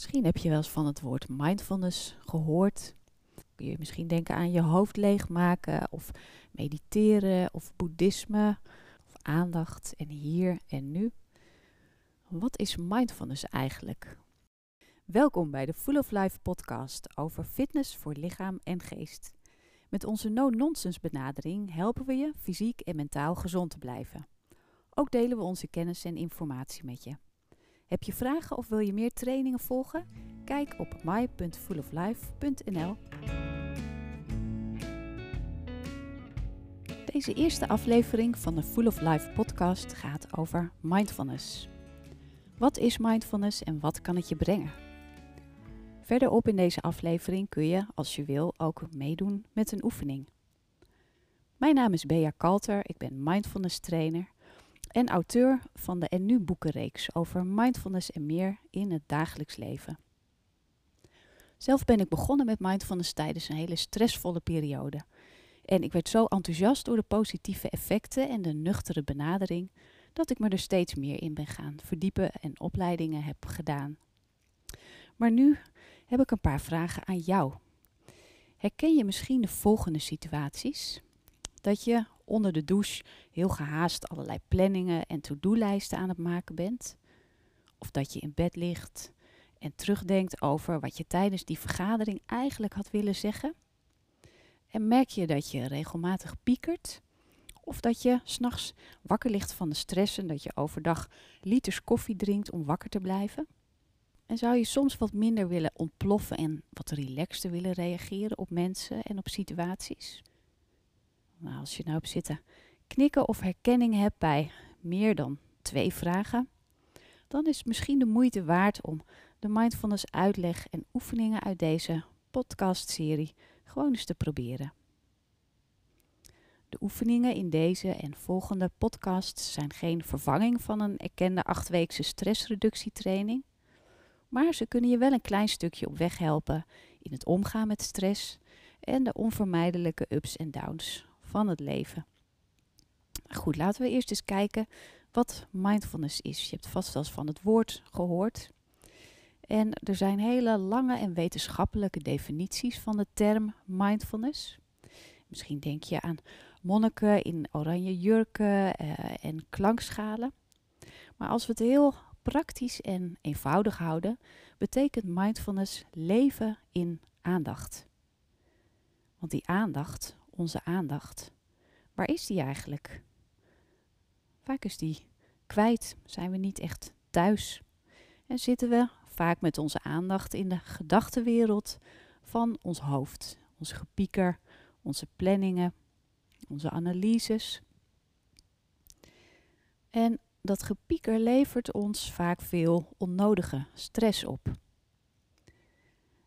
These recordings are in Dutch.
Misschien heb je wel eens van het woord mindfulness gehoord. Kun je misschien denken aan je hoofd leegmaken of mediteren of boeddhisme of aandacht en hier en nu. Wat is mindfulness eigenlijk? Welkom bij de Full of Life podcast over fitness voor lichaam en geest. Met onze no-nonsense benadering helpen we je fysiek en mentaal gezond te blijven. Ook delen we onze kennis en informatie met je. Heb je vragen of wil je meer trainingen volgen? Kijk op my.fulloflife.nl. Deze eerste aflevering van de Full of Life podcast gaat over mindfulness. Wat is mindfulness en wat kan het je brengen? Verderop in deze aflevering kun je, als je wil, ook meedoen met een oefening. Mijn naam is Bea Kalter, ik ben mindfulness trainer en auteur van de En Nu boekenreeks over mindfulness en meer in het dagelijks leven. Zelf ben ik begonnen met mindfulness tijdens een hele stressvolle periode. En ik werd zo enthousiast door de positieve effecten en de nuchtere benadering dat ik me er steeds meer in ben gaan verdiepen en opleidingen heb gedaan. Maar nu heb ik een paar vragen aan jou. Herken je misschien de volgende situaties? Dat je onder de douche heel gehaast allerlei planningen en to-do-lijsten aan het maken bent. Of dat je in bed ligt en terugdenkt over wat je tijdens die vergadering eigenlijk had willen zeggen. En merk je dat je regelmatig piekert. Of dat je s'nachts wakker ligt van de stress en dat je overdag liters koffie drinkt om wakker te blijven. En zou je soms wat minder willen ontploffen en wat relaxter willen reageren op mensen en op situaties? Nou, als je nou op zitten knikken of herkenning hebt bij meer dan twee vragen, dan is het misschien de moeite waard om de mindfulness uitleg en oefeningen uit deze podcastserie gewoon eens te proberen. De oefeningen in deze en volgende podcasts zijn geen vervanging van een erkende achtweekse stressreductietraining, maar ze kunnen je wel een klein stukje op weg helpen in het omgaan met stress en de onvermijdelijke ups en downs van het leven. Goed, laten we eerst eens kijken wat mindfulness is. Je hebt vast wel eens van het woord gehoord. En er zijn hele lange en wetenschappelijke definities van de term mindfulness. Misschien denk je aan monniken in oranje jurken uh, en klankschalen. Maar als we het heel praktisch en eenvoudig houden, betekent mindfulness leven in aandacht. Want die aandacht onze aandacht. Waar is die eigenlijk? Vaak is die kwijt, zijn we niet echt thuis. En zitten we vaak met onze aandacht in de gedachtenwereld van ons hoofd. Ons gepieker, onze planningen, onze analyses. En dat gepieker levert ons vaak veel onnodige stress op.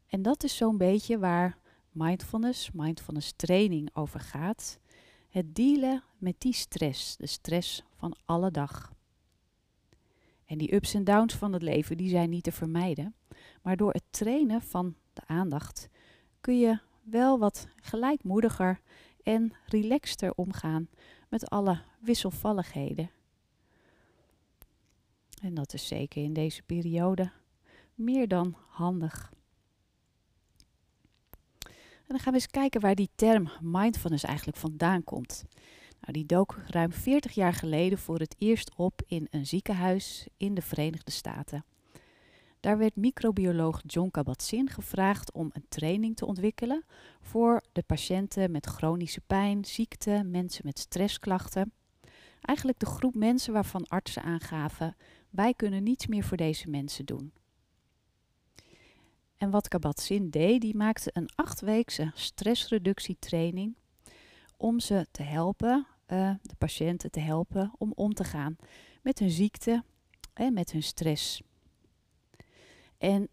En dat is zo'n beetje waar mindfulness, mindfulness training over gaat. Het dealen met die stress, de stress van alle dag. En die ups en downs van het leven, die zijn niet te vermijden. Maar door het trainen van de aandacht kun je wel wat gelijkmoediger en relaxter omgaan met alle wisselvalligheden. En dat is zeker in deze periode meer dan handig. En dan gaan we eens kijken waar die term mindfulness eigenlijk vandaan komt. Nou, die dook ruim 40 jaar geleden voor het eerst op in een ziekenhuis in de Verenigde Staten. Daar werd microbioloog John Kabat-Zinn gevraagd om een training te ontwikkelen voor de patiënten met chronische pijn, ziekte, mensen met stressklachten. Eigenlijk de groep mensen waarvan artsen aangaven: wij kunnen niets meer voor deze mensen doen. En wat Kabat-Zinn deed, die maakte een achtweekse stressreductietraining om ze te helpen, uh, de patiënten te helpen om om te gaan met hun ziekte en met hun stress. En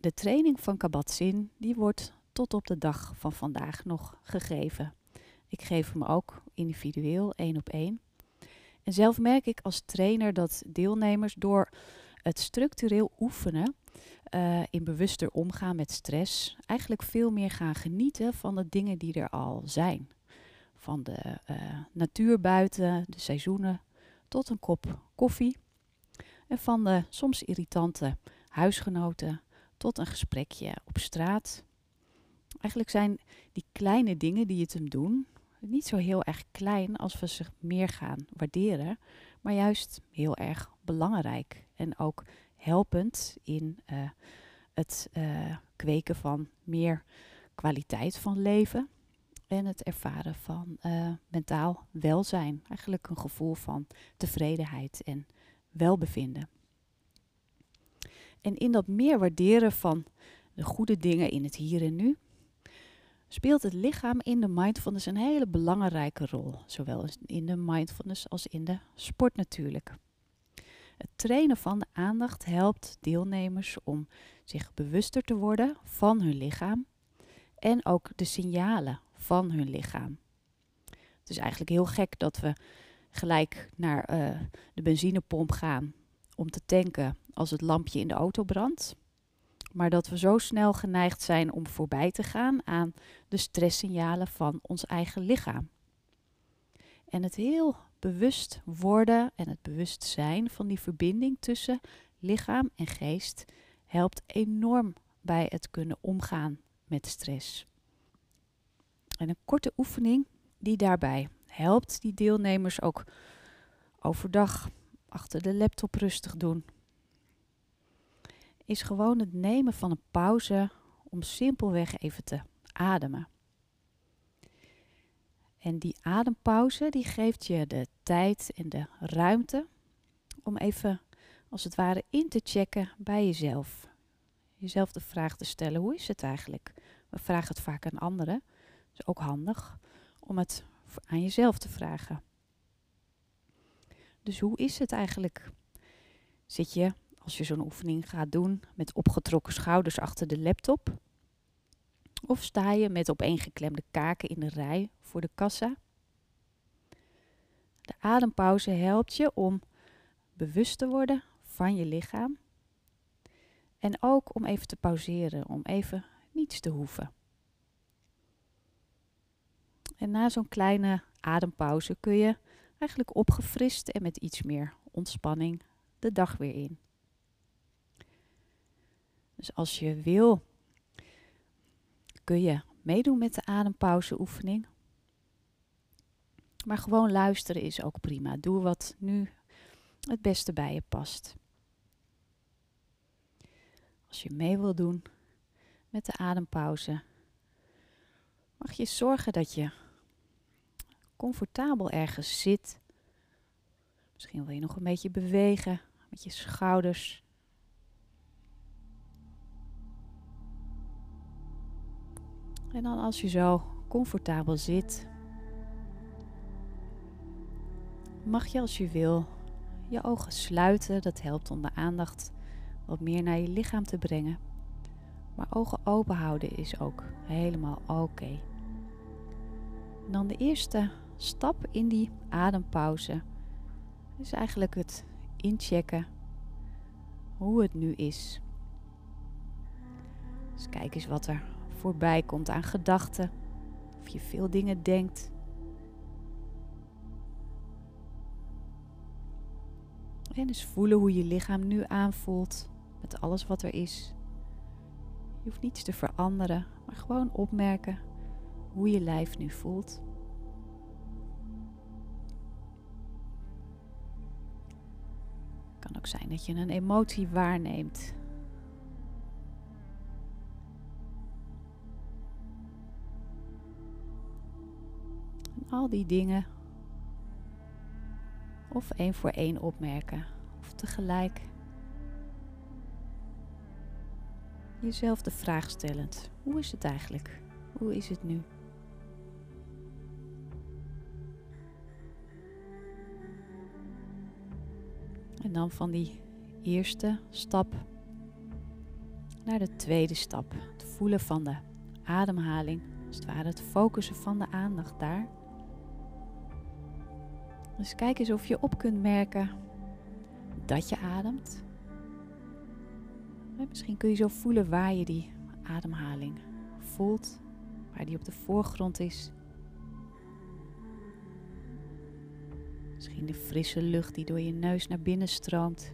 de training van Kabat-Zinn, die wordt tot op de dag van vandaag nog gegeven. Ik geef hem ook individueel, één op één. En zelf merk ik als trainer dat deelnemers door het structureel oefenen uh, in bewuster omgaan met stress, eigenlijk veel meer gaan genieten van de dingen die er al zijn. Van de uh, natuur buiten, de seizoenen, tot een kop koffie. En van de soms irritante huisgenoten tot een gesprekje op straat. Eigenlijk zijn die kleine dingen die het hem doen niet zo heel erg klein als we ze meer gaan waarderen, maar juist heel erg belangrijk en ook helpend in uh, het uh, kweken van meer kwaliteit van leven en het ervaren van uh, mentaal welzijn. Eigenlijk een gevoel van tevredenheid en welbevinden. En in dat meer waarderen van de goede dingen in het hier en nu, speelt het lichaam in de mindfulness een hele belangrijke rol. Zowel in de mindfulness als in de sport natuurlijk. Het trainen van de aandacht helpt deelnemers om zich bewuster te worden van hun lichaam en ook de signalen van hun lichaam. Het is eigenlijk heel gek dat we gelijk naar uh, de benzinepomp gaan om te tanken als het lampje in de auto brandt. Maar dat we zo snel geneigd zijn om voorbij te gaan aan de stresssignalen van ons eigen lichaam. En het heel bewust worden en het bewust zijn van die verbinding tussen lichaam en geest helpt enorm bij het kunnen omgaan met stress. En een korte oefening die daarbij helpt die deelnemers ook overdag achter de laptop rustig doen. Is gewoon het nemen van een pauze om simpelweg even te ademen. En die adempauze die geeft je de tijd en de ruimte om even als het ware in te checken bij jezelf. Jezelf de vraag te stellen, hoe is het eigenlijk? We vragen het vaak aan anderen. Dat is ook handig om het aan jezelf te vragen. Dus hoe is het eigenlijk? Zit je, als je zo'n oefening gaat doen, met opgetrokken schouders achter de laptop? Of sta je met opeengeklemde kaken in de rij voor de kassa? De adempauze helpt je om bewust te worden van je lichaam. En ook om even te pauzeren, om even niets te hoeven. En na zo'n kleine adempauze kun je eigenlijk opgefrist en met iets meer ontspanning de dag weer in. Dus als je wil, kun je meedoen met de adempauzeoefening. Maar gewoon luisteren is ook prima. Doe wat nu het beste bij je past. Als je mee wil doen met de adempauze, mag je zorgen dat je comfortabel ergens zit. Misschien wil je nog een beetje bewegen met je schouders. En dan als je zo comfortabel zit, mag je als je wil je ogen sluiten. Dat helpt om de aandacht wat meer naar je lichaam te brengen. Maar ogen open houden is ook helemaal oké. Dan de eerste stap in die adempauze is eigenlijk het inchecken hoe het nu is. Dus kijk eens wat er voorbij komt aan gedachten. Of je veel dingen denkt. En eens voelen hoe je lichaam nu aanvoelt met alles wat er is. Je hoeft niets te veranderen, maar gewoon opmerken hoe je lijf nu voelt. kan ook zijn dat je een emotie waarneemt. Al die dingen of één voor één opmerken of tegelijk jezelf de vraag stellend: hoe is het eigenlijk? Hoe is het nu? En dan van die eerste stap naar de tweede stap. Het voelen van de ademhaling. Als het ware het focussen van de aandacht daar. Dus kijk eens of je op kunt merken dat je ademt. misschien kun je zo voelen waar je die ademhaling voelt, waar die op de voorgrond is. Misschien de frisse lucht die door je neus naar binnen stroomt.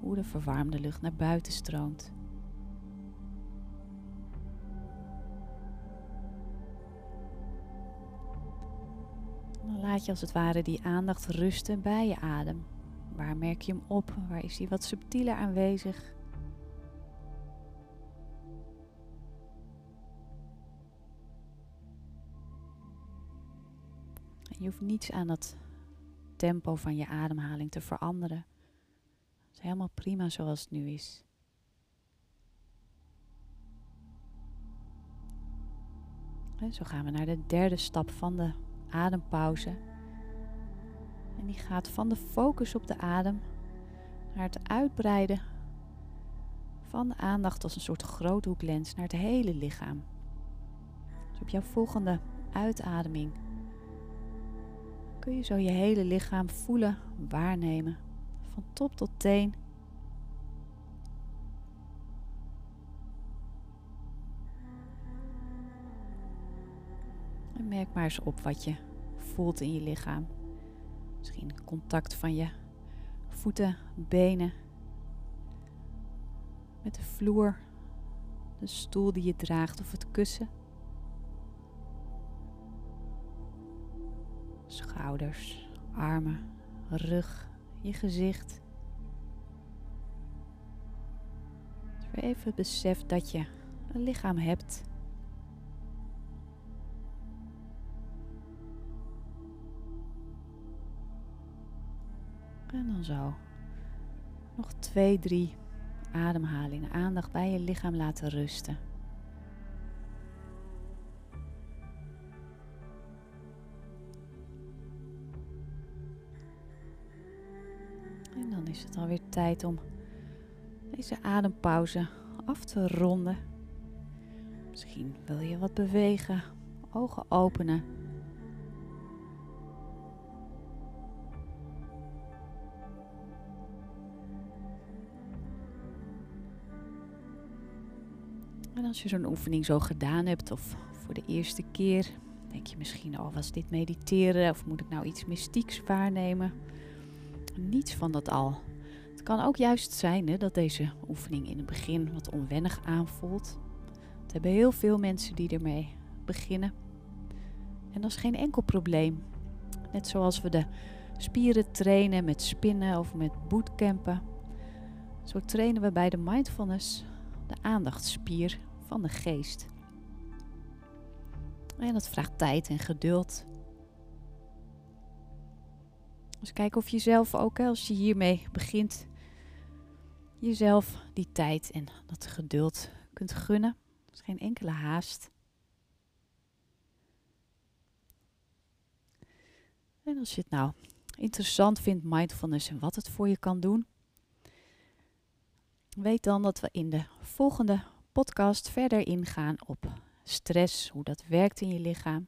hoe de verwarmde lucht naar buiten stroomt. Laat je als het ware die aandacht rusten bij je adem. Waar merk je hem op? Waar is hij wat subtieler aanwezig? je hoeft niets aan dat tempo van je ademhaling te veranderen. Het is helemaal prima zoals het nu is. En zo gaan we naar de derde stap van de adempauze. En die gaat van de focus op de adem naar het uitbreiden van de aandacht als een soort groothoeklens naar het hele lichaam. Dus op jouw volgende uitademing kun je zo je hele lichaam voelen, waarnemen, van top tot teen. Maar eens op wat je voelt in je lichaam. Misschien contact van je voeten, benen met de vloer, de stoel die je draagt of het kussen. Schouders, armen, rug, je gezicht. Even het besef dat je een lichaam hebt. En dan zo. Nog twee, drie ademhalingen. Aandacht bij je lichaam laten rusten. En dan is het alweer tijd om deze adempauze af te ronden. Misschien wil je wat bewegen, ogen openen. Als je zo'n oefening zo gedaan hebt, of voor de eerste keer, denk je misschien, oh was dit mediteren of moet ik nou iets mystieks waarnemen? Niets van dat al. Het kan ook juist zijn hè, dat deze oefening in het begin wat onwennig aanvoelt. Het hebben heel veel mensen die ermee beginnen. En dat is geen enkel probleem. Net zoals we de spieren trainen met spinnen of met bootcampen. Zo trainen we bij de mindfulness de aandachtspier van de geest. En dat vraagt tijd en geduld. Dus kijk of je zelf ook, als je hiermee begint, jezelf die tijd en dat geduld kunt gunnen. Is geen enkele haast. En als je het nou interessant vindt, mindfulness en wat het voor je kan doen, weet dan dat we in de volgende podcast verder ingaan op stress, hoe dat werkt in je lichaam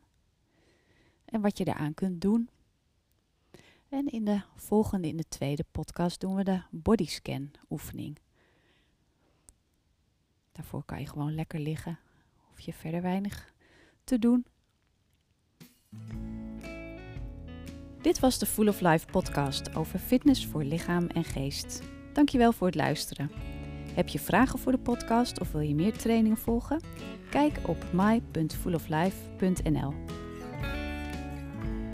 en wat je eraan kunt doen. En in de volgende, in de tweede podcast, doen we de bodyscan oefening. Daarvoor kan je gewoon lekker liggen, of je verder weinig te doen. Dit was de Full of Life podcast over fitness voor lichaam en geest. Dankjewel voor het luisteren. Heb je vragen voor de podcast of wil je meer trainingen volgen? Kijk op my.fulloflife.nl.